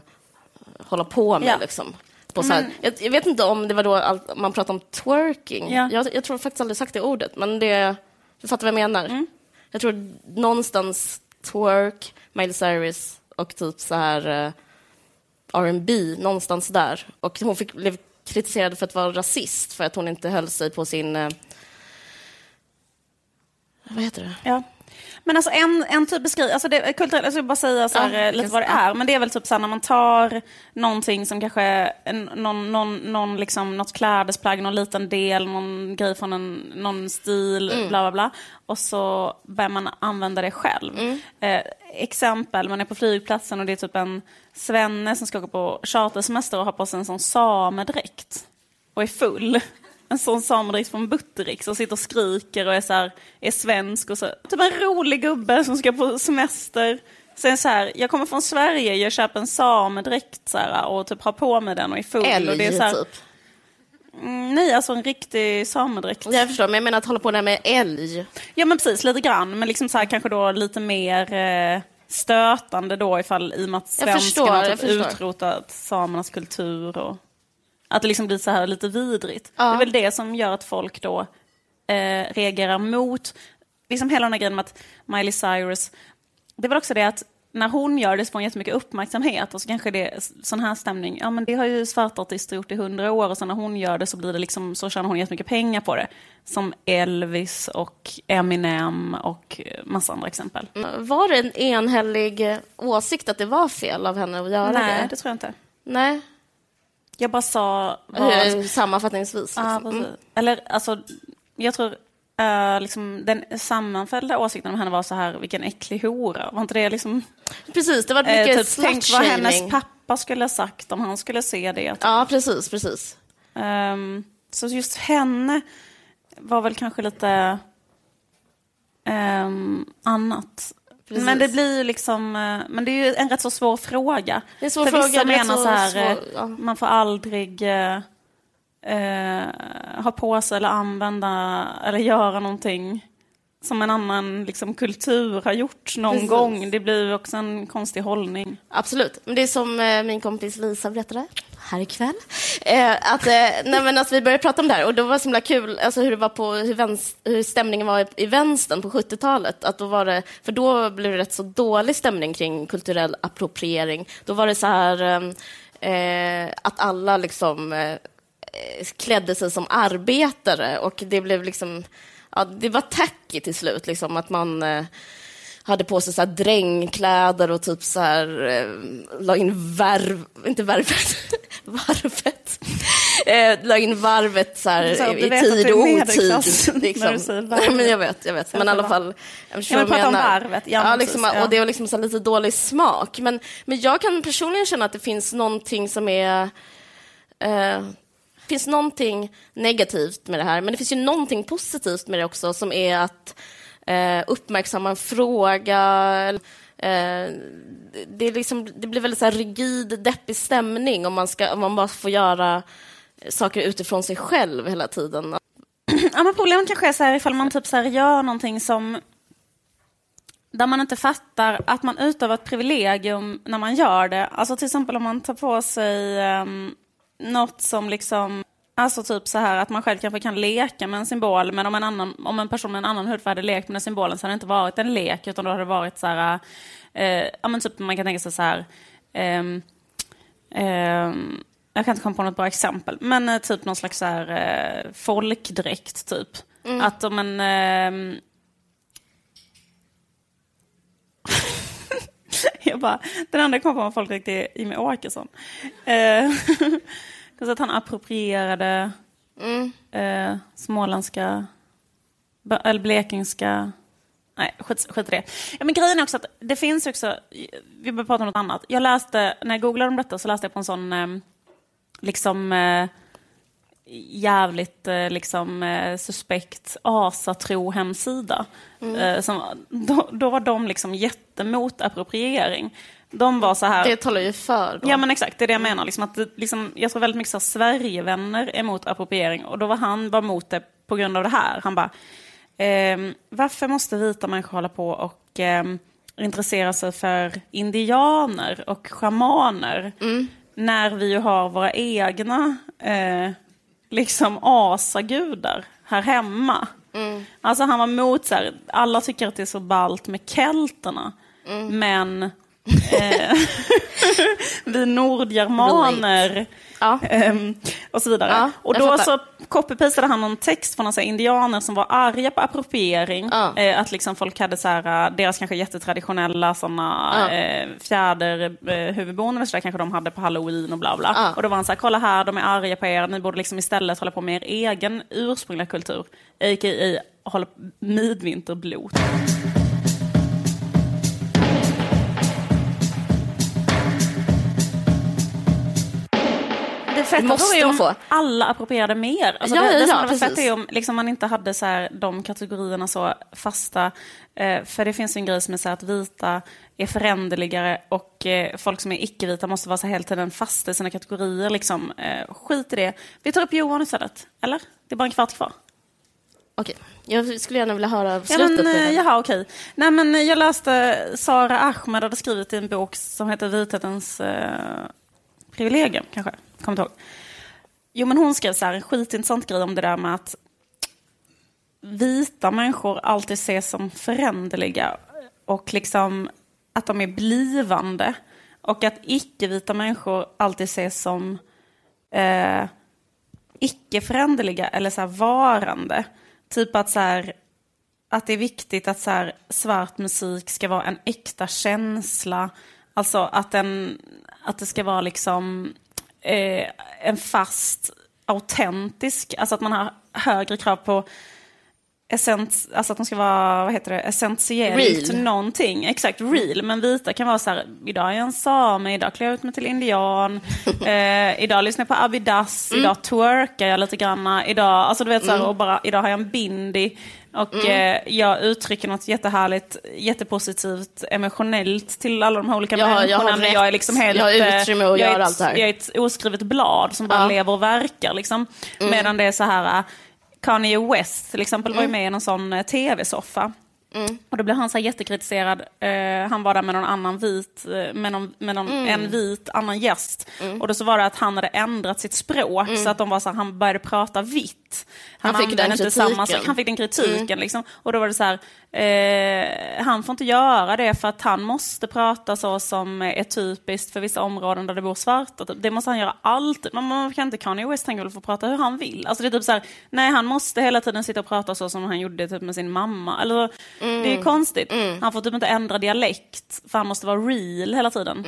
hålla på med. Ja. Liksom. På så här, jag, jag vet inte om det var då allt, man pratade om twerking. Ja. Jag, jag tror faktiskt aldrig sagt det ordet, men det, du fattar vad jag menar. Mm. Jag tror någonstans twerk, Miley Cyrus och typ så här eh, R&B någonstans där. Och hon fick, blev kritiserad för att vara rasist för att hon inte höll sig på sin... Eh, vad heter det? Ja. Men alltså en, en typ beskriv, alltså det, kulturellt, jag ska bara säga så här, Ja, eh, lite vad det är, men det är väl typ så här när man tar någonting som kanske, en, någon, någon, någon liksom, något klädesplagg, någon liten del, någon grej från en, någon stil, Mm. bla bla bla, och så börjar man använda det själv. Mm. Eh, exempel, man är på flygplatsen och det är typ en svenne som ska åka på chartersemester och har på sig en sån samedräkt och är full. En sån samedräkt från Buttericks och sitter och skriker och är, så här, är svensk och så. Typ en rolig gubbe som ska på semester. Sen så här, jag kommer från Sverige, jag köper en samedräkt så här, och typ har på mig den och är full. och det är Älg, så här, typ. mm, Nej, alltså en riktig samedräkt. Jag förstår, men jag menar att hålla på med älg. Ja men precis, lite grann. Men liksom så här, kanske då lite mer eh, stötande då ifall i och med att svenskarna typ utrotat samernas kultur. Och, att det liksom blir så här lite vidrigt. Ja. Det är väl det som gör att folk då eh, reagerar mot, liksom hela den här grejen med att Miley Cyrus, det väl också det att när hon gör det så får hon jättemycket uppmärksamhet och så kanske det är sån här stämning, ja men det har ju svarta artister gjort i hundra år och så när hon gör det så blir det liksom, så tjänar hon jättemycket pengar på det. Som Elvis och Eminem och eh, massa andra exempel. Var det en enhällig åsikt att det var fel av henne att göra Nej, det? det tror jag inte. Nej, Jag bara sa... Vad, Eh, sammanfattningsvis. Liksom. precis. Mm. Eller alltså, jag tror eh, liksom, den sammanfällda åsikten om henne var så här, vilken äcklig hora. Var inte det liksom... Precis, det var Eh, mycket typ, tänk vad hennes pappa skulle ha sagt om han skulle se det. Ja, precis, precis. Ehm, så just henne var väl kanske lite ehm, annat. Precis. Men det blir ju liksom, eh, men det är ju en rätt så svår fråga. Det är svår För fråga, vissa menar så så här, svår- eh, ja. man får aldrig eh, eh, ha på sig eller använda eller göra någonting som en annan liksom, kultur har gjort någon Precis. gång. Det blir också en konstig hållning. Absolut. Men det är som min kompis Lisa berättade här ikväll. Eh, att, eh, nej, men alltså, vi började prata om det här och då var det så himla kul alltså, hur, det var på, hur, vänst, hur stämningen var i, i vänstern på 70-talet. Att då var det, för då blev det rätt så dålig stämning kring kulturell appropriering. Då var det så här eh, eh, att alla liksom eh, klädde sig som arbetare och det blev liksom, ja, det var tacky till slut, liksom, att man eh, hade på sig så här drängkläder och typ så här, eh, la in värv, inte värvet, varvet. Eh, la in varvet så här, Så, i tid är och otid. Liksom. men jag vet, jag vet. Så Men i alla fall. Jag Ja, men prata om varvet. Ja, Ja, liksom, ja. Och det var liksom så lite dålig smak. Men, men jag kan personligen känna att det finns någonting som är eh, finns någonting negativt med det här, men det finns ju någonting positivt med det också, som är att eh, uppmärksamma en fråga. Eh, det, är liksom, det blir väldigt så här rigid, deppig stämning om man, ska, om man bara får göra saker utifrån sig själv hela tiden. Ja, men problemet kanske är så här ifall man typ så här gör någonting som där man inte fattar att man utövar ett privilegium när man gör det. Alltså till exempel om man tar på sig um, något som liksom, alltså typ så här att man själv kanske kan leka med en symbol, men om en, annan, om en person med en annan hudfärg hade lekt med den symbolen så hade det inte varit en lek, utan då hade det varit så här, eh, ja men typ man kan tänka sig så här, ehm, ehm, jag kan inte komma på något bra exempel, men eh, typ någon slags så här, eh, folkdräkt typ. Att om en... ehm, jag bara, den enda jag kom på med folkdräkt är Jimmie Åkesson. Eh, så att han approprierade eh, småländska, eller blekingska Nej, skit, skit i det. Ja, men grejen är också att det finns också, vi behöver prata om något annat. Jag läste, när jag googlade om detta så läste jag på en sån, eh, liksom, eh, jävligt eh, liksom, eh, suspekt asatro-hemsida. Eh, som, då, då var de liksom jättemot appropriering. De var så här... Det talar ju för. Då. Ja men exakt, det är det jag menar. Liksom att liksom, jag tror väldigt mycket så här, Sverigevänner är emot appropriering och då var han var emot det på grund av det här. Han bara, ehm, varför måste vita människor hålla på och ehm, intressera sig för indianer och schamaner när vi ju har våra egna eh, liksom asagudar här hemma. Alltså han var så här, alla tycker att det är så ballt med kelterna, men eh, vi nordgermaner Ja. ehm, och så vidare. Ja, och då så copy-pastade han någon text från några indianer som var arga på appropriering. Ja. Eh, att liksom folk hade så här, eh, deras kanske jättetraditionella såna, Ja. eh, fjäder eh, huvudboende eller så där kanske de hade på halloween och bla bla. Och då var han så här, kolla här, de är arga på er, ni borde liksom istället hålla på med er egen ursprungliga kultur. A.k.a. hålla midvinterblot. Feta måste de om få. alla approprierade mer. Alltså Ja, det, ja, det som ja, hade varit fett är om liksom, man inte hade så här, de kategorierna så fasta. Eh, för det finns ju en grej som är så här att vita är föränderligare och eh, folk som är icke-vita måste vara så här hela tiden fasta i sina kategorier. Liksom. Eh, skit i det. Vi tar upp Johan istället. Eller? Det är bara en kvart kvar. Okej, jag skulle gärna vilja höra Ja, slutet. men, på eh, jaha, okej. Nej, men eh, jag läste Sara Ahmed hade skrivit i en bok som heter Vithetens eh, privilegium, kanske. Kommer inte ihåg. Jo, men hon skrev så här, en skitintressant grej om det där med att vita människor alltid ses som föränderliga och liksom att de är blivande. Och att icke-vita människor alltid ses som eh, icke-föränderliga eller så här varande. Typ att så här, att det är viktigt att så här, svart musik ska vara en äkta känsla. Alltså att, den, att det ska vara liksom eh, en fast, autentisk, alltså att man har högre krav på essens, alltså att de ska vara, vad heter det, essentiellt Real. någonting. Exakt, real. Men vita kan vara så här, idag är jag en same, idag klär jag ut mig till indian, eh, idag lyssnar jag på Abidas, idag twerkar jag lite granna, idag, alltså du vet så här, och bara, idag har jag en bindi. Och eh, jag uttrycker något jättehärligt, jättepositivt, emotionellt till alla de här olika Jag jag människorna. men jag är liksom helt... jag har eh, utrymme att jag göra allt det här. Jag är ett oskrivet blad som bara Ja. lever och verkar. Liksom. Medan det är så här, Kanye West till exempel var ju med i en sån eh, tv-soffa. Och då blev han så jättekritiserad. Eh, han var där med någon annan vit, eh, med, någon, med någon, en vit annan gäst. Och då så var det att han hade ändrat sitt språk så att de var så här, han började prata vitt. Han fick använde den samma kritiken. sak. Han fick den kritiken liksom. Och då var det så här, eh, han får inte göra det för att han måste prata så som är typiskt för vissa områden där det bor svarta. Det måste han göra alltid. Man, man kan inte Kanye West, han väl få prata hur han vill. Alltså det är typ så här, nej han måste hela tiden sitta och prata så som han gjorde typ med sin mamma. Eller, Det är konstigt. Han får typ inte ändra dialekt för han måste vara real hela tiden.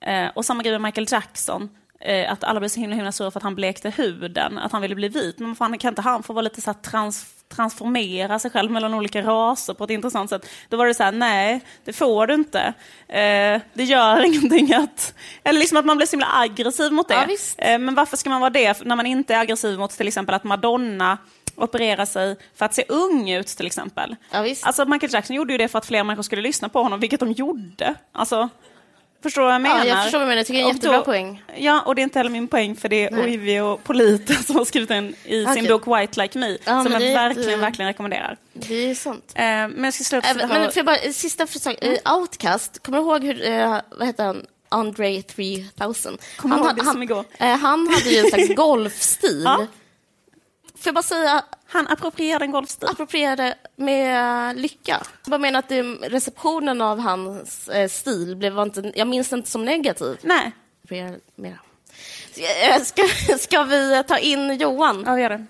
Eh, och samma grej med Michael Jackson. Eh, att alla blev så himla, himla sura för att han blekte huden, att han ville bli vit. Men fan, kan inte han få vara lite så trans, transformera sig själv mellan olika raser på ett intressant sätt? Då var det så här, nej, det får du inte. Eh, det gör ingenting att... Eller liksom att man blir så himla aggressiv mot det. Ja. Eh, men varför ska man vara det när man inte är aggressiv mot till exempel att Madonna opererar sig för att se ung ut till exempel. Ja, visst. Alltså Michael Jackson gjorde ju det för att fler människor skulle lyssna på honom, vilket de gjorde. Alltså, förstår du vad jag menar? Ja, jag förstår vad du menar. Jag tycker det är en jättebra då- poäng. Ja, och det är inte heller min poäng för det är Nej. Oivi och Polita som har skrivit den i sin Okej. bok White Like Me, Ja, som jag verkligen, jätte- verkligen rekommenderar. Det är sant. Eh, men jag ska sluta här men får jag bara, sista försök. Mm. Outcast, kommer du ihåg hur, eh, vad heter han, Andre 3000? Kommer ihåg han, det han, som igår. Eh, han hade ju en slags golfstil. Ja. Får jag bara säga, Han approprierade en golfstil. approprierade med lycka. Jag bara menar att det, receptionen av hans eh, stil blev inte, jag minns inte som negativ. Nej, mera. Ska, ska vi ta in Johan? ja vi gör det.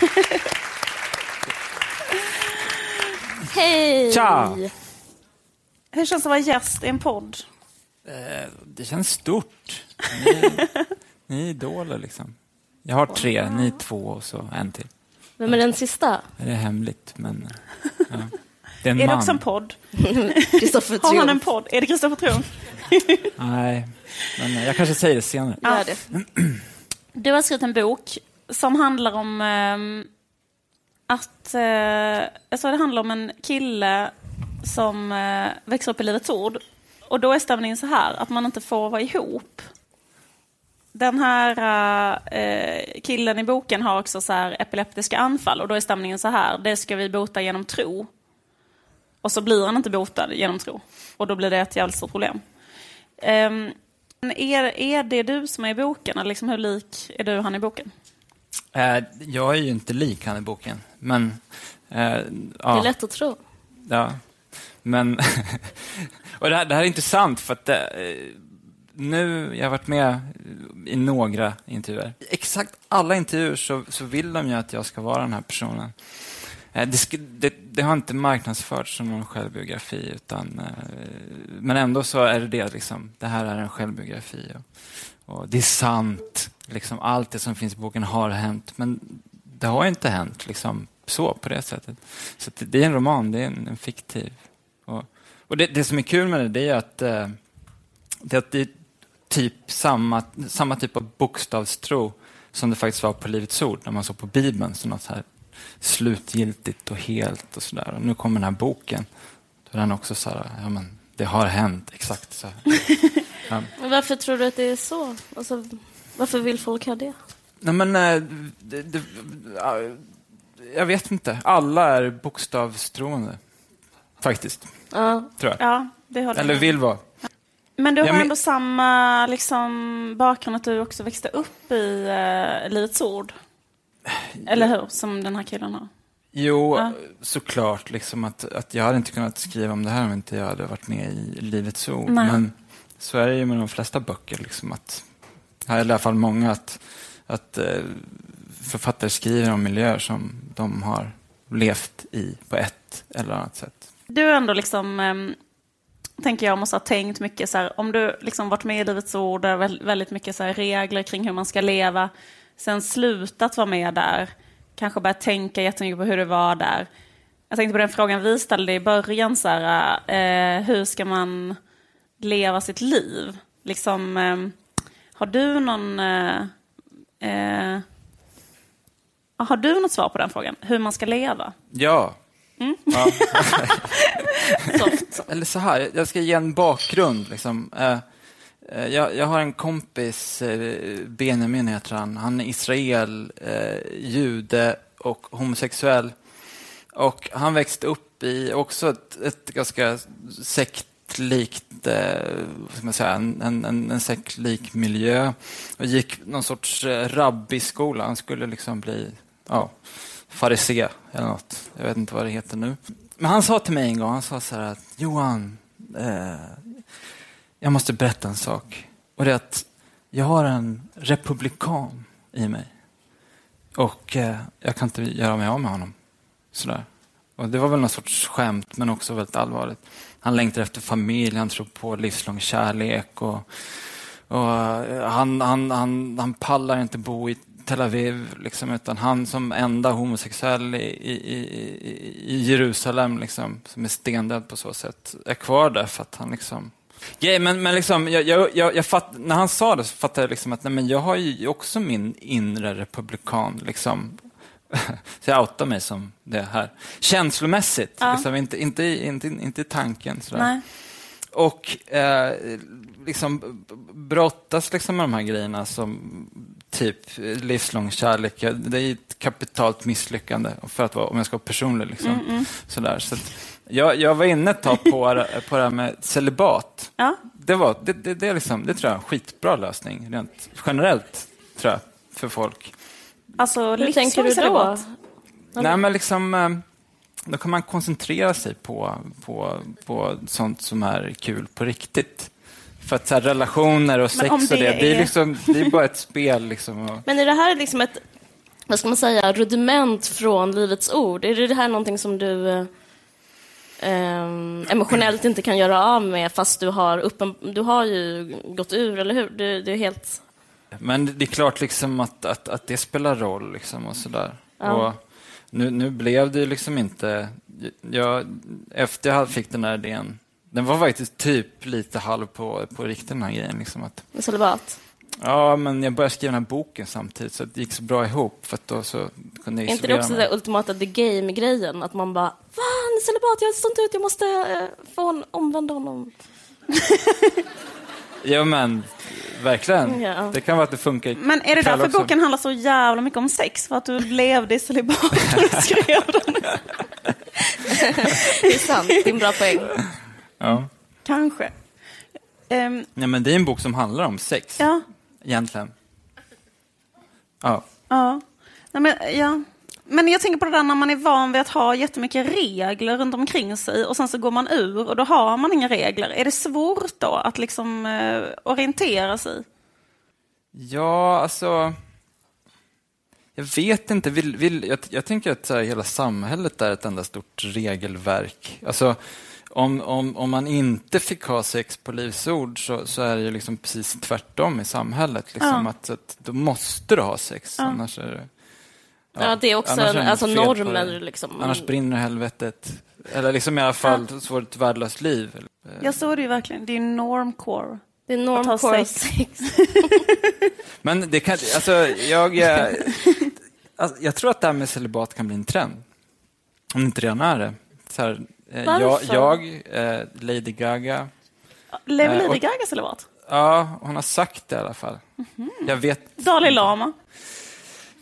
Hej! Tja! Hur känns det att vara gäst i en podd? Eh, Det känns stort. Ni, ni är idoler liksom. Jag har tre, ni två och så en till. Vem är den sista? Det är hemligt, men... Ja. Det är en Är det man. också en podd? Kristoffer Har han en podd? Är det Kristoffer Triumf? Nej, men jag kanske säger det senare. Det. Du har skrivit en bok som handlar om ehm, att... Uh, alltså det handlar om en kille som eh, växer upp i Livets Ord. Och då är stämningen så här, att man inte får vara ihop. Den här eh, killen i boken har också så här epileptiska anfall och då är stämningen så här, det ska vi bota genom tro. Och så blir han inte botad genom tro. Och då blir det ett jävligt stort problem. Men är, är det du som är i boken, eller liksom hur lik är du han i boken? Eh, Jag är ju inte lik han i boken, men... eh, Det är lätt att tro. ja. Men... och det här, det här är intressant för att eh, nu, jag har varit med i några intervjuer. I Exakt alla intervjuer så, så vill de ju att jag ska vara den här personen. Eh, det, det, det har inte marknadsförts som någon självbiografi, utan, eh, men ändå så är det det. Liksom, det här är en självbiografi. Och, och det är sant. Liksom, allt det som finns i boken har hänt, men det har inte hänt liksom, så på det sättet. Så det, det är en roman, det är en, en fiktiv. Och, och det, det som är kul med det, det är eh, att, det, att det typ samma, samma typ av bokstavstro som det faktiskt var på Livets Ord, när man såg på Bibeln som något så här slutgiltigt och helt och sådär. Och nu kommer den här boken, då är den också så här, ja men det har hänt exakt så. Ja. Men Varför tror du att det är så? Alltså, varför vill folk ha det? Nej men, eh, det, det, ja, jag vet inte. Alla är bokstavstroende, faktiskt, Ja. tror jag. Ja, det. Eller vill vara. Men du har men- ändå samma liksom, bakgrund att du också växte upp i uh, Livets Ord. Eller hur? Som den här killen har. Jo, Ja. såklart. Liksom att, att jag hade inte kunnat skriva om det här om inte jag hade varit med i Livets Ord. Nej. Men så är det ju med de flesta böcker. Liksom att, här är i alla fall många att, att eh, författare skriver om miljöer som de har levt i på ett eller annat sätt. Du är ändå liksom, tänker jag, måste ha tänkt mycket så här, om du liksom varit med i Livets Ord, väldigt mycket så här regler kring hur man ska leva. sen slutat vara med där, kanske börjat tänka jättemycket på hur det var där. Jag tänkte på den frågan vi ställde i början, så här, eh, hur ska man leva sitt liv? Liksom, eh, har du någon... Eh, eh, har du något svar på den frågan? Hur man ska leva? Ja. Mm. ja. Eller så här, jag ska ge en bakgrund. Liksom. Eh, eh, jag, jag har en kompis, eh, Benjamin heter han. Han är Israel, jude och homosexuell. Och han växte upp i också ett, ett ganska sektlikt, eh, säga, en, en, en, sektlik miljö. Och gick någon sorts rabbiskola. Han skulle liksom bli ja, farisé eller något. Jag vet inte vad det heter nu. Men han sa till mig en gång, han sa så här att Johan, eh, jag måste berätta en sak. Och det är att jag har en republikan i mig. Och eh, jag kan inte göra mig av med honom. Sådär. Och det var väl någon sorts skämt, men också väldigt allvarligt. Han längtar efter familj, han tror på livslång kärlek. Och, och eh, han, han, han, han pallar inte bo i Tel Aviv, liksom, utan han som enda homosexuell i, i, i, i Jerusalem, liksom, som är stendöd på så sätt, är kvar där för att han liksom... Yeah, men, men liksom, jag, jag, jag, jag fatt, när han sa det så fattade jag liksom att nej, men jag har ju också min inre republikan. Liksom. Så jag outar mig som det här. Känslomässigt, Ja. liksom, inte, inte, inte, inte i tanken. Sådär. Nej. Och eh, liksom brottas liksom med de här grejerna som typ livslång kärlek. Det är ett kapitalt misslyckande för att vara, om jag ska vara personlig. Liksom. Sådär. Så att jag, jag var inne ett tag på, det- på det här med celibat. Ja. Det, var, det, det, det, är liksom, det tror jag är en skitbra lösning, rent generellt, tror jag, för folk. Alltså, Hur tänker du då? celibat. Nej, men liksom, eh, då kan man koncentrera sig på, på, på sånt som är kul på riktigt. För att så här, relationer och sex och det det, det är, är- liksom, det är bara ett spel. Liksom, och, Men är det här liksom ett, vad ska man säga, rudiment från Livets Ord? Är det här någonting som du eh, emotionellt inte kan göra av med fast du har, uppen, du har ju gått ur, eller hur? Du, du är helt... men det är klart liksom att, att, att det spelar roll liksom och sådär. Och nu, nu blev det liksom inte... Jag, efter jag fick den här idén, den var faktiskt typ lite halv på, på riktigt den här grejen. Liksom att, med celibat. ja, men jag började skriva den här boken samtidigt så det gick så bra ihop för att då så kunde jag Är inte det också det ultimata the game-grejen? Att man bara, fan celibat, jag står inte ut, jag måste eh, få en omvända honom. Ja men, verkligen. Ja. Det kan vara att det funkar Men är det därför också. boken handlar så jävla mycket om sex? För att du levde i celibat när du skrev den? Det är sant, det är en bra poäng. Ja. Kanske. Ehm, Nej, men det är en bok som handlar om sex, ja, egentligen. Ja. ja. Nej, men, ja. Men jag tänker på det där när man är van vid att ha jättemycket regler runt omkring sig och sen så går man ur och då har man inga regler. Är det svårt då att liksom eh, orientera sig? Ja, alltså... Jag vet inte. Vill, vill, jag, jag tänker att här, hela samhället är ett enda stort regelverk. Alltså, om, om, om man inte fick ha sex på livsord så, så är det ju liksom precis tvärtom i samhället. Liksom, Ja. att, att, då måste du ha sex, annars är det... Ja, det är också en, det alltså dig. Liksom. Annars brinner helvetet. Eller liksom i alla fall så får du ett värdelöst liv. Ja, så är det ju verkligen. Det är normcore. det är Att ha normcore sex. sex. Men det kan, alltså, jag, eh, alltså, jag tror att det här med celibat kan bli en trend. Om det inte redan är det. Så här, eh, jag, Varför? jag eh, Lady Gaga, Lever Eh, Lady och- Gaga celibat? ja, hon har sagt det i alla fall. Jag vet. Dalai Lama?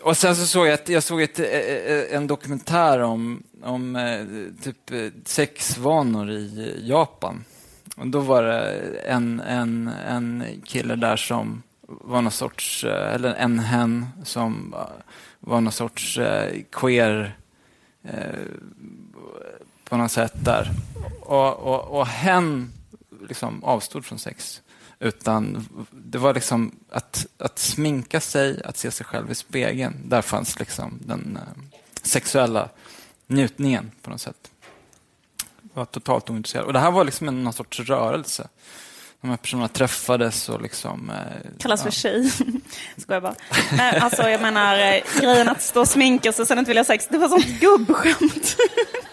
Och sen så såg jag, ett, jag såg ett, eh, eh, en dokumentär om, om eh, typ eh, sexvanor i Japan. Och då var det en, en, en kille där som var någon sorts, eh, eller en hen som eh, var någon sorts eh, queer eh, på något sätt där. Och, och, och hen liksom avstod från sex. Utan det var liksom att, att sminka sig, att se sig själv i spegeln. Där fanns liksom den eh, sexuella njutningen på något sätt. Jag var totalt ointresserad. Och det här var liksom en, någon sorts rörelse de här personerna träffades och liksom... Eh, Kallas ja. för tjej. Skojar bara. Nej, alltså jag menar eh, grejen att stå och sminka sig och sen inte vilja sex. Det var sånt gubbskämt.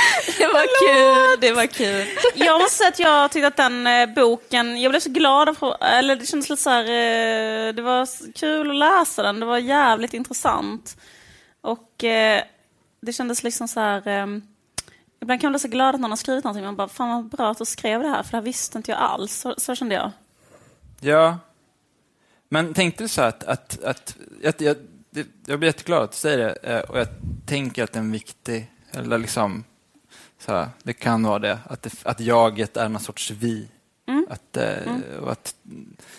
Det var kul, det var kul. Jag måste säga att jag tyckte att den eh, boken, jag blev så glad av, eller det kändes lite så här, eh, det var kul att läsa den, det var jävligt intressant. Och eh, det kändes liksom så här, eh, ibland kan man bli så glad att någon har skrivit någonting, man bara, fan vad bra att du skrev det här, för det här visste inte jag alls. Så, så kände jag. Ja. Men tänkte du så att, att, att, att jag, jag blir jätteglad att du säger det och jag tänker att det är en viktig, eller liksom, så det kan vara det, att, det, att jaget är någon sorts vi. Att, eh, och att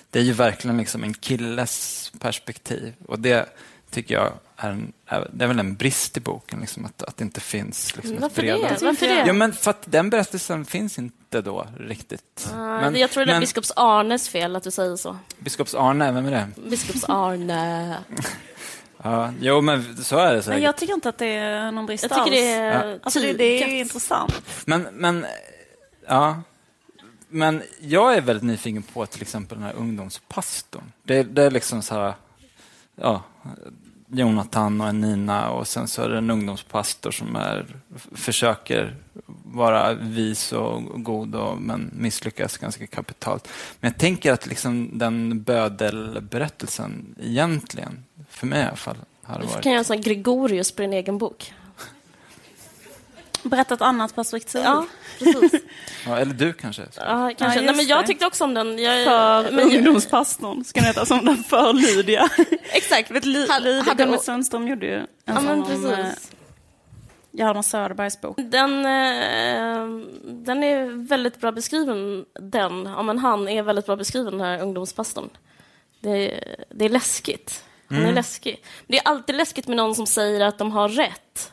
det är ju verkligen liksom en killes perspektiv och det tycker jag är, en, det är väl en brist i boken, liksom, att, att det inte finns liksom, ett Varför bredare... det? Varför det? Ja, men för att den berättelsen finns inte då riktigt. Ah, jag tror det är biskops Arnes fel att du säger så. Biskops Arne, vem är det? Biskops Arne. Ja, jo, men så är det säkert. Men jag tycker inte att det är någon brist Jag tycker alls. det är Ja. Alltså det, det är intressant. Men, men, ja. Men jag är väldigt nyfiken på till exempel den här ungdomspastorn. Det, det är liksom så här, ja, Jonathan och en Nina och sen så är det en ungdomspastor som är, försöker vara vis och god och, men misslyckas ganska kapitalt. Men jag tänker att liksom den bödelberättelsen egentligen, för mig i alla fall, Du varit... kan göra en sån Gregorius på din egen bok. Berätta ett annat perspektiv. Ja, precis. Ja, eller du kanske? Ja, kanske. just Nej, men jag tyckte också om den. Jag, För men ungdomspastorn, ska den heta som den för Lydia. Exakt. Vet, Li, Lydia Gunnar Sundström gjorde ju en Ja, sån men om eh, precis. Hjalmar Söderbergs bok. Den, eh, den är väldigt bra beskriven, den. Ja, men han är väldigt bra beskriven, den här ungdomspastorn. Det, är- det är läskigt. Han Mm. är läskig. Det är alltid läskigt med någon som säger att de har rätt.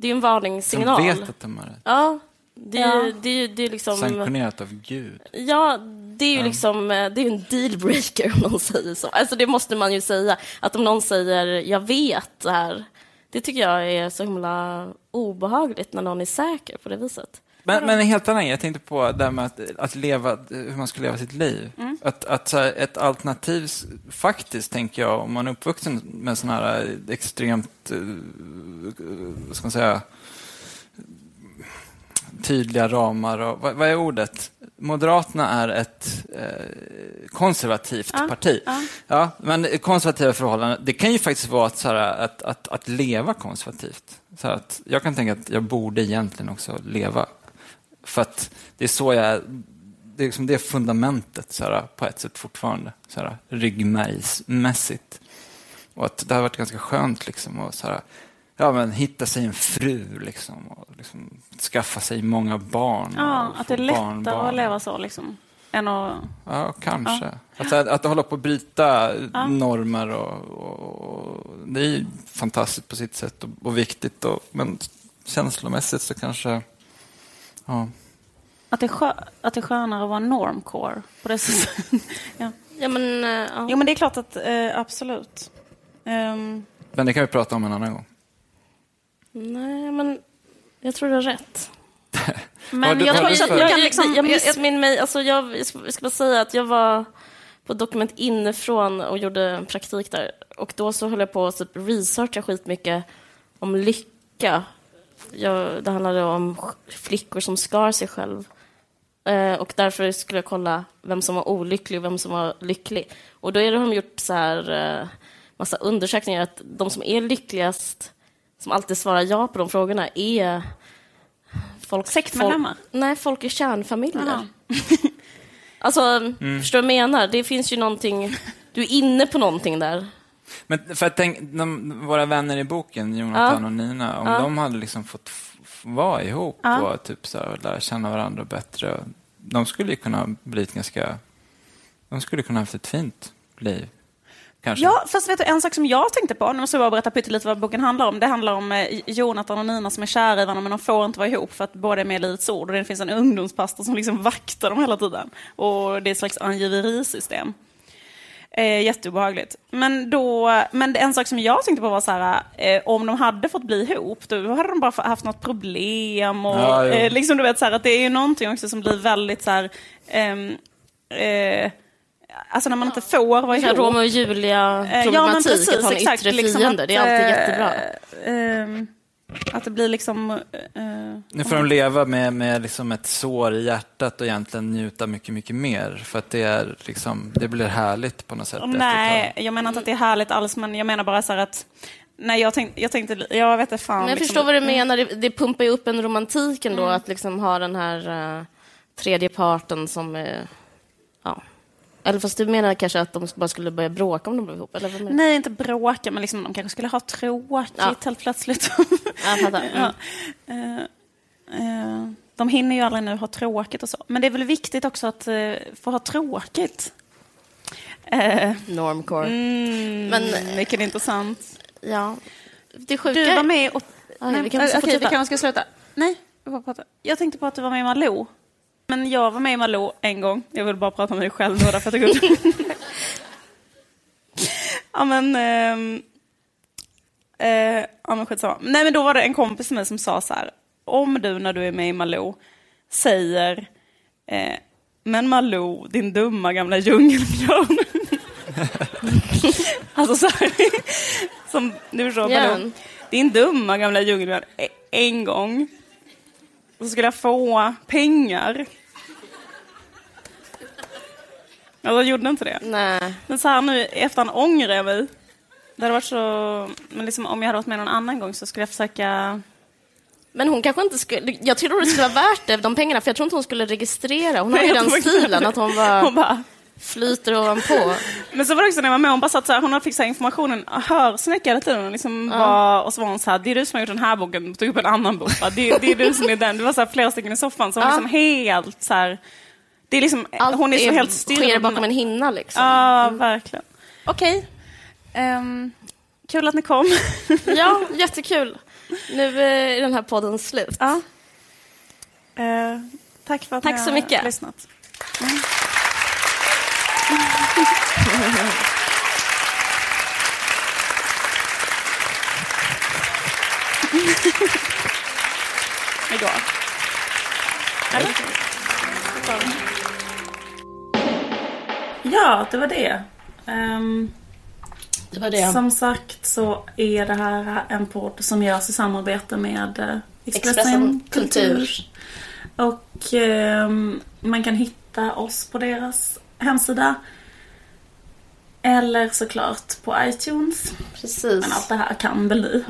Det är en Som varningssignal. vet att de har rätt. Ja, det är, Ja. Det är, det är liksom... Sanktionerat av Gud. Ja, det är ju liksom, eh, det är en dealbreaker om någon säger så. Alltså det måste man ju säga. Att om någon säger jag vet det här, det tycker jag är så himla obehagligt när någon är säker på det viset. Men, men en helt annan jag tänkte på det här med att, att leva, hur man ska leva sitt liv. Att, att så här, ett alternativ, faktiskt, tänker jag, om man är uppvuxen med sådana här extremt, eh, vad ska man säga, tydliga ramar och, vad, vad är ordet? Moderaterna är ett eh, konservativt Ja, parti. ja. Ja, men konservativa förhållanden, det kan ju faktiskt vara att, så här, att, att, att leva konservativt. Så att jag kan tänka att jag borde egentligen också leva. För att det är så jag, det är, liksom det fundamentet så här, på ett sätt fortfarande, så här, ryggmärgsmässigt. Och att det har varit ganska skönt liksom, att så här, ja, men, hitta sig en fru liksom, och liksom, skaffa sig många barn. Ja, att det är lättare barnbarn. att leva så liksom. Än att... Ja, kanske. Att, att, att hålla på att bryta Ja. normer och, och, det är ju fantastiskt på sitt sätt och, och viktigt. Och, men känslomässigt så kanske... Ja. Att det, är skö, att det är skönare att vara normcore på det sättet. ja. Ja, men, eh, ja. Jo, men det är klart att eh, absolut. Ehm, Men det kan vi prata om en annan gång. Nej, men jag tror du har rätt. men jag tror att jag, kan jag, liksom... jag missminner mig. Alltså jag, jag ska jag ska bara säga att jag var på Dokument inifrån och gjorde en praktik där. Och då så höll jag på att typ researcha skitmycket om lycka. Jag, det handlade om flickor som skar sig själv. Eh, och därför skulle jag kolla vem som var olycklig och vem som var lycklig. Och då har de gjort så här, eh, massa undersökningar att de som är lyckligast, som alltid svarar ja på de frågorna, är folk, Sektmedlemmar? Folk, nej, folk i kärnfamiljer. Alltså, Mm. förstår du vad jag menar? Det finns ju någonting, du är inne på någonting där. Men för att tänk, de, våra vänner i boken, Jonathan Ja. och Nina, om Ja. de hade liksom fått vara ihop Ja. och typ så här, lära känna varandra bättre, de skulle ju kunna bli ett ganska... De skulle kunna ha haft ett fint liv. Kanske. Ja, fast vet du, en sak som jag tänkte på, nu måste jag bara berätta pyttelite vad boken handlar om. Det handlar om eh, Jonathan och Nina som är kära i varandra men de får inte vara ihop för att båda är med i Livets Ord. Och det finns en ungdomspastor som liksom vaktar dem hela tiden. Och det är ett slags angiverisystem. Eh, jätteobehagligt. Men, då, men en sak som jag tänkte på var så här, eh, om de hade fått bli ihop, då hade de bara haft något problem. Och, Ja, jo. eh, liksom, du vet, så här, att det är ju någonting också som blir väldigt så här, ehm, eh, alltså när man inte får vara ihop. Romeo och Eh, Julia-problematik, att ha en yttre liksom fiende, det är alltid jättebra. Att det blir liksom... eh, Nu får de leva med, med liksom ett sår i hjärtat och egentligen njuta mycket, mycket mer. För att det, är liksom, det blir härligt på något sätt. nej, jag menar inte att det är härligt alls, men jag menar bara så här att... Nej, jag tänkte, jag tänkte, jag vet inte fan. Men jag liksom- förstår vad du menar, det, det pumpar ju upp en romantik ändå, att liksom ha den här uh, tredje parten som... Uh, ja. Eller fast du menar kanske att de bara skulle börja bråka om de blev ihop? Eller vad menar du? Nej, inte bråka, men liksom, de kanske skulle ha tråkigt Ja. helt plötsligt. Fattar. Mm. ja. Eh, eh, de hinner ju aldrig nu ha tråkigt och så. Men det är väl viktigt också att uh, få ha tråkigt. Uh, Normcore. mm, Men- mycket intressant. Ja. Det sjuka... Du var med och... Aj, Nej, vi kan okej, vi kanske ska sluta. Nej, jag, bara pratar. jag tänkte på att du var med i Malou. Men jag var med i Malou en gång. Jag vill bara prata om mig själv då, därför att jag tog upp det. Ja, men... ehm, eh, ja, men skitsamma. Nej, men då var det en kompis till mig som sa så här. Om du när du är med i Malou säger eh, Men Malou, din dumma gamla djungelbjörn. alltså så här. Som du förstår. Malou. Din dumma gamla djungelbjörn. E- En gång. Så skulle jag få pengar. Alltså, jag gjorde inte det. Nej. Men så här nu efterhand ångrar jag mig. Det hade varit så... Men liksom, om jag hade varit med någon annan gång så skulle jag försöka... Men hon kanske inte skulle... Jag tror det skulle vara värt det, de pengarna, för jag tror inte hon skulle registrera. Hon har ju den stilen, att hon bara Hon bara... flyter ovanpå. Men så var det också när jag var med, hon bara satt så här, hon fick så här informationen, hörsnäcka hela tiden. Och, liksom var, och så var hon så här, det är du som har gjort den här boken, tog upp en annan bok. Det, det är du som är den. Det var så här flera stycken i soffan, så hon Ja. liksom helt så här, det är liksom, Allt hon är så är- helt styrd. sker bakom en hinna liksom. Ja, verkligen. Okej. Ehm, kul att ni kom. Ja, jättekul. Nu är den här podden slut. ja. Eh, tack för att Tack ni så har mycket. lyssnat. Igår. Eller? Ja, det var det. Ehm, Det var det. Som sagt så är det här en podd som görs i samarbete med eh, Expressen Kultur. Och ehm, man kan hitta oss på deras hemsida. Eller såklart på iTunes. Precis. Men allt det här kan väl ni,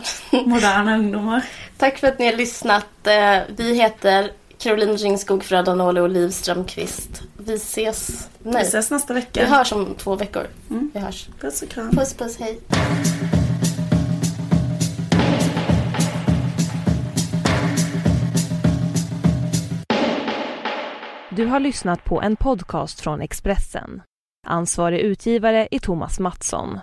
moderna ungdomar. Tack för att ni har lyssnat. Eh, Vi heter Caroline Ringskog, Fröda Nåle och Liv Strömqvist. Vi ses... Vi Nej, ses nästa vi vecka. hörs om två veckor. Mm. Vi hörs. Puss och kram. Puss, puss, hej. Du har lyssnat på en podcast från Expressen. Ansvarig utgivare är Thomas Mattsson.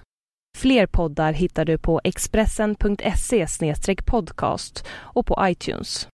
Fler poddar hittar du på expressen.se podcast och på iTunes.